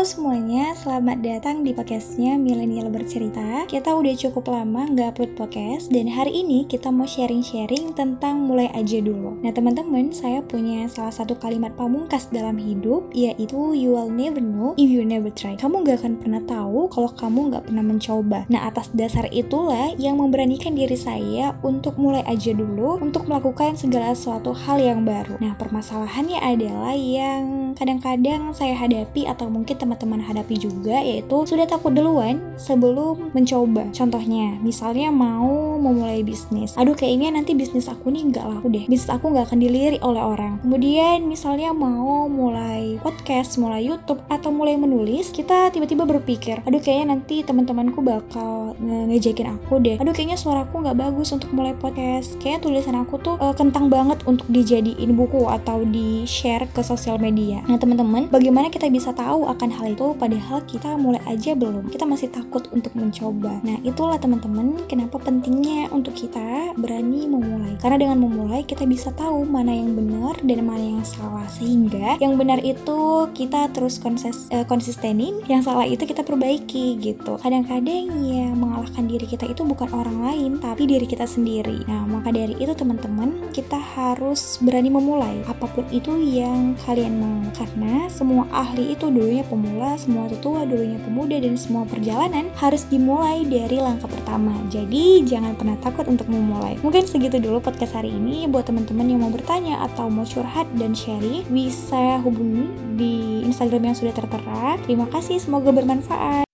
Halo semuanya, selamat datang di podcastnya Milenial Bercerita. Kita udah cukup lama nggak upload podcast Dan hari ini kita mau sharing-sharing tentang mulai aja dulu. Nah teman-teman, saya punya salah satu kalimat pamungkas dalam hidup Yaitu you will never know if you never try. Kamu nggak akan pernah tahu kalau kamu nggak pernah mencoba. Nah atas dasar itulah yang memberanikan diri saya untuk mulai aja dulu Untuk melakukan segala sesuatu hal yang baru. Nah permasalahannya adalah yang kadang-kadang saya hadapi atau mungkin teman teman-teman hadapi juga yaitu sudah takut duluan sebelum mencoba. Contohnya, misalnya mau memulai bisnis. Aduh kayaknya nanti bisnis aku nih enggak laku deh. Bisnis aku nggak akan dilirik oleh orang. Kemudian misalnya mau mulai podcast, mulai YouTube atau mulai menulis, kita tiba-tiba berpikir, aduh kayaknya nanti teman-temanku bakal ngejekin aku deh. Aduh kayaknya suaraku nggak bagus untuk mulai podcast. Kayaknya tulisan aku tuh uh, kentang banget untuk dijadiin buku atau di share ke sosial media. Nah teman-teman, bagaimana kita bisa tahu akan hal itu padahal kita mulai aja belum. Kita masih takut untuk mencoba. Nah itulah teman-teman kenapa pentingnya untuk kita berani memulai. Karena dengan memulai kita bisa tahu mana yang benar dan mana yang salah. Sehingga yang benar itu kita terus konses, uh, konsistenin yang salah itu kita perbaiki gitu. Kadang-kadang ya mengalahkan diri kita itu bukan orang lain tapi diri kita sendiri. Nah maka dari itu teman-teman kita harus berani memulai. Apa pun itu yang kalian mau. Karena semua ahli itu dulunya pemula pemula, semua tetua dulunya pemuda, dan semua perjalanan harus dimulai dari langkah pertama. Jadi, jangan pernah takut untuk memulai. Mungkin segitu dulu podcast hari ini. Buat teman-teman yang mau bertanya atau mau curhat dan sharing, bisa hubungi di Instagram yang sudah tertera. Terima kasih, semoga bermanfaat.